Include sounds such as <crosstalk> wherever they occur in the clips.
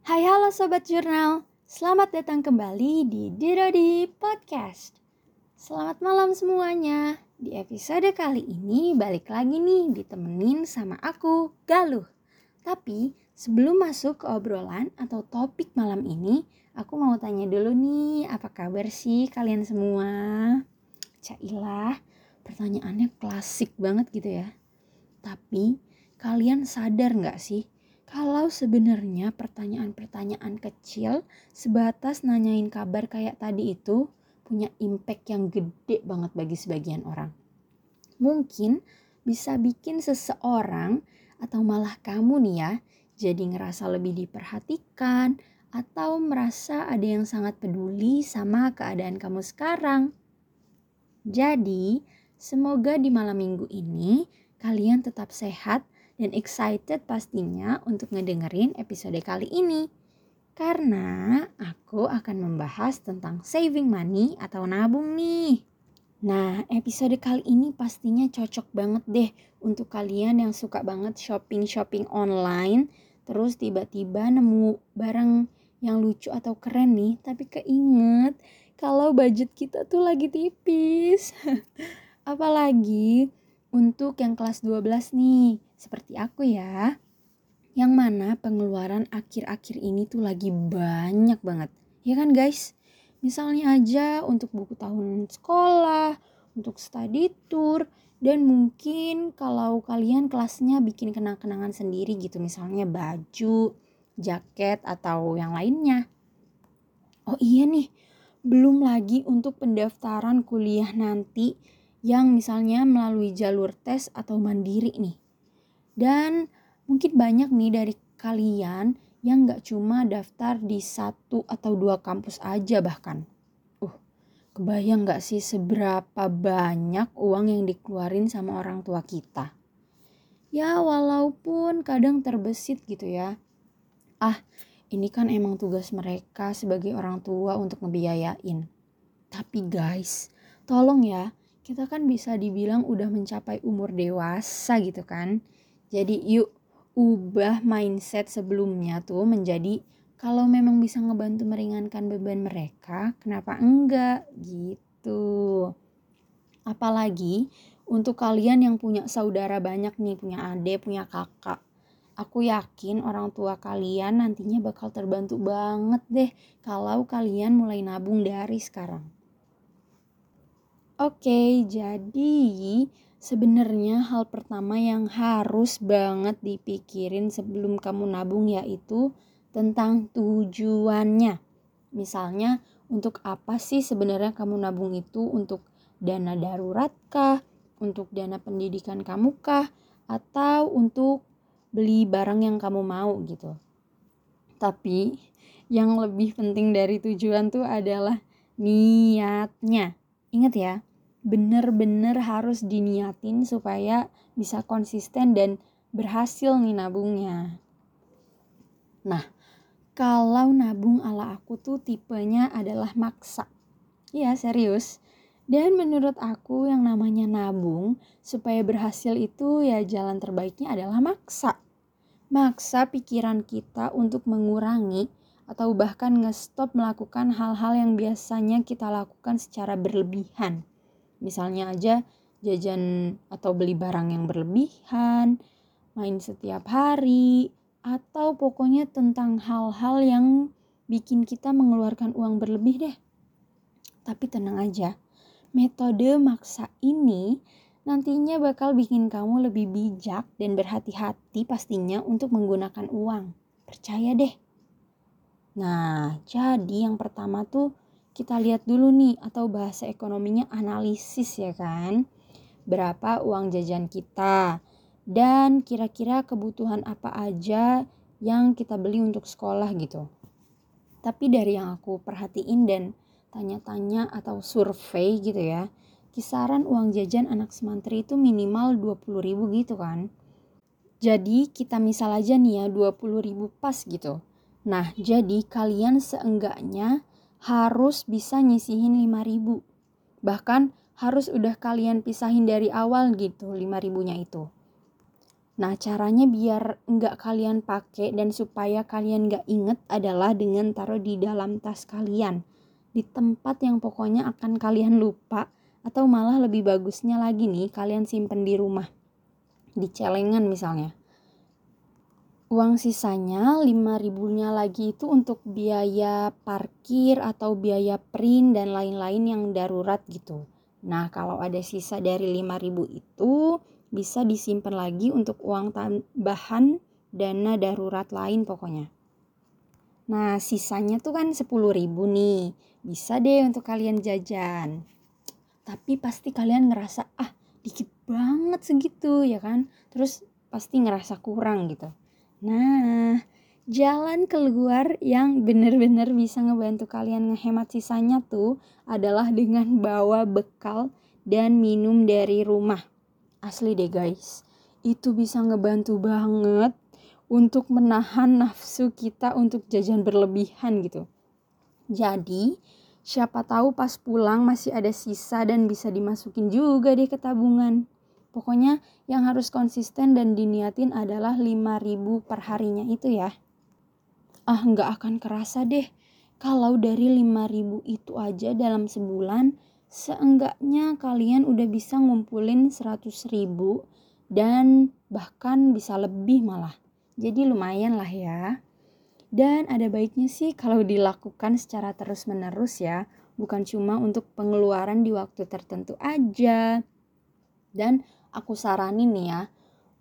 Hai halo Sobat Jurnal, selamat datang kembali di Dirodi Podcast. Selamat malam semuanya, di episode kali ini balik lagi nih ditemenin sama aku, Galuh. Tapi sebelum masuk ke obrolan atau topik malam ini, aku mau tanya dulu nih, apa kabar sih kalian semua? Cailah, pertanyaannya klasik banget gitu ya. Tapi kalian sadar nggak sih kalau sebenarnya pertanyaan-pertanyaan kecil sebatas nanyain kabar kayak tadi itu punya impact yang gede banget bagi sebagian orang. Mungkin bisa bikin seseorang atau malah kamu nih ya jadi ngerasa lebih diperhatikan atau merasa ada yang sangat peduli sama keadaan kamu sekarang. Jadi, semoga di malam minggu ini kalian tetap sehat dan excited pastinya untuk ngedengerin episode kali ini. Karena aku akan membahas tentang saving money atau nabung nih. Nah, episode kali ini pastinya cocok banget deh untuk kalian yang suka banget shopping-shopping online, terus tiba-tiba nemu barang yang lucu atau keren nih, tapi keinget kalau budget kita tuh lagi tipis. <laughs> Apalagi untuk yang kelas 12 nih, seperti aku ya. Yang mana pengeluaran akhir-akhir ini tuh lagi banyak banget. Ya kan guys? Misalnya aja untuk buku tahun sekolah, untuk study tour, dan mungkin kalau kalian kelasnya bikin kenang-kenangan sendiri gitu. Misalnya baju, jaket, atau yang lainnya. Oh iya nih, belum lagi untuk pendaftaran kuliah nanti yang misalnya melalui jalur tes atau mandiri nih. Dan mungkin banyak nih dari kalian yang gak cuma daftar di satu atau dua kampus aja bahkan. Uh, kebayang gak sih seberapa banyak uang yang dikeluarin sama orang tua kita? Ya walaupun kadang terbesit gitu ya. Ah, ini kan emang tugas mereka sebagai orang tua untuk ngebiayain. Tapi guys, tolong ya, kita kan bisa dibilang udah mencapai umur dewasa gitu kan. Jadi yuk ubah mindset sebelumnya tuh menjadi kalau memang bisa ngebantu meringankan beban mereka, kenapa enggak gitu. Apalagi untuk kalian yang punya saudara banyak nih, punya adik, punya kakak. Aku yakin orang tua kalian nantinya bakal terbantu banget deh kalau kalian mulai nabung dari sekarang. Oke, jadi sebenarnya hal pertama yang harus banget dipikirin sebelum kamu nabung yaitu tentang tujuannya. Misalnya, untuk apa sih sebenarnya kamu nabung itu? Untuk dana darurat kah? Untuk dana pendidikan kamu kah? Atau untuk beli barang yang kamu mau gitu. Tapi yang lebih penting dari tujuan tuh adalah niatnya. Ingat ya, bener-bener harus diniatin supaya bisa konsisten dan berhasil nih nabungnya. Nah, kalau nabung ala aku tuh tipenya adalah maksa. Ya serius. Dan menurut aku yang namanya nabung supaya berhasil itu ya jalan terbaiknya adalah maksa. Maksa pikiran kita untuk mengurangi atau bahkan ngestop melakukan hal-hal yang biasanya kita lakukan secara berlebihan Misalnya aja jajan atau beli barang yang berlebihan, main setiap hari, atau pokoknya tentang hal-hal yang bikin kita mengeluarkan uang berlebih deh. Tapi tenang aja, metode maksa ini nantinya bakal bikin kamu lebih bijak dan berhati-hati pastinya untuk menggunakan uang. Percaya deh. Nah, jadi yang pertama tuh kita lihat dulu nih atau bahasa ekonominya analisis ya kan. Berapa uang jajan kita dan kira-kira kebutuhan apa aja yang kita beli untuk sekolah gitu. Tapi dari yang aku perhatiin dan tanya-tanya atau survei gitu ya, kisaran uang jajan anak semantri itu minimal 20 ribu gitu kan. Jadi kita misal aja nih ya 20 ribu pas gitu. Nah jadi kalian seenggaknya harus bisa nyisihin 5000 bahkan harus udah kalian pisahin dari awal gitu 5000 nya itu Nah, caranya biar nggak kalian pakai dan supaya kalian nggak inget adalah dengan taruh di dalam tas kalian. Di tempat yang pokoknya akan kalian lupa atau malah lebih bagusnya lagi nih kalian simpen di rumah. Di celengan misalnya. Uang sisanya 5 ribunya lagi itu untuk biaya parkir atau biaya print dan lain-lain yang darurat gitu. Nah, kalau ada sisa dari 5 ribu itu bisa disimpan lagi untuk uang tambahan dana darurat lain pokoknya. Nah, sisanya tuh kan 10 ribu nih. Bisa deh untuk kalian jajan. Tapi pasti kalian ngerasa, ah dikit banget segitu ya kan. Terus pasti ngerasa kurang gitu. Nah, jalan keluar yang bener-bener bisa ngebantu kalian ngehemat sisanya tuh adalah dengan bawa bekal dan minum dari rumah. Asli deh guys, itu bisa ngebantu banget untuk menahan nafsu kita untuk jajan berlebihan gitu. Jadi, siapa tahu pas pulang masih ada sisa dan bisa dimasukin juga deh ke tabungan. Pokoknya yang harus konsisten dan diniatin adalah 5000 per harinya itu ya. Ah nggak akan kerasa deh kalau dari 5000 itu aja dalam sebulan seenggaknya kalian udah bisa ngumpulin 100 ribu dan bahkan bisa lebih malah. Jadi lumayan lah ya. Dan ada baiknya sih kalau dilakukan secara terus-menerus ya, bukan cuma untuk pengeluaran di waktu tertentu aja. Dan aku saranin nih ya,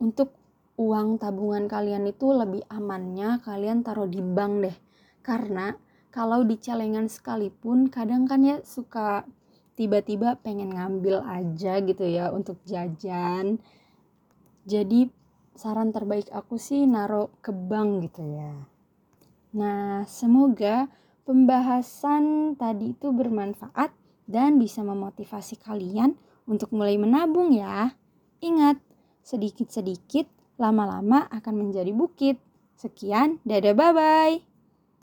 untuk uang tabungan kalian itu lebih amannya kalian taruh di bank deh. Karena kalau di celengan sekalipun kadang kan ya suka tiba-tiba pengen ngambil aja gitu ya untuk jajan jadi saran terbaik aku sih naruh ke bank gitu ya nah semoga pembahasan tadi itu bermanfaat dan bisa memotivasi kalian untuk mulai menabung ya ingat sedikit-sedikit lama-lama akan menjadi bukit. Sekian dadah bye bye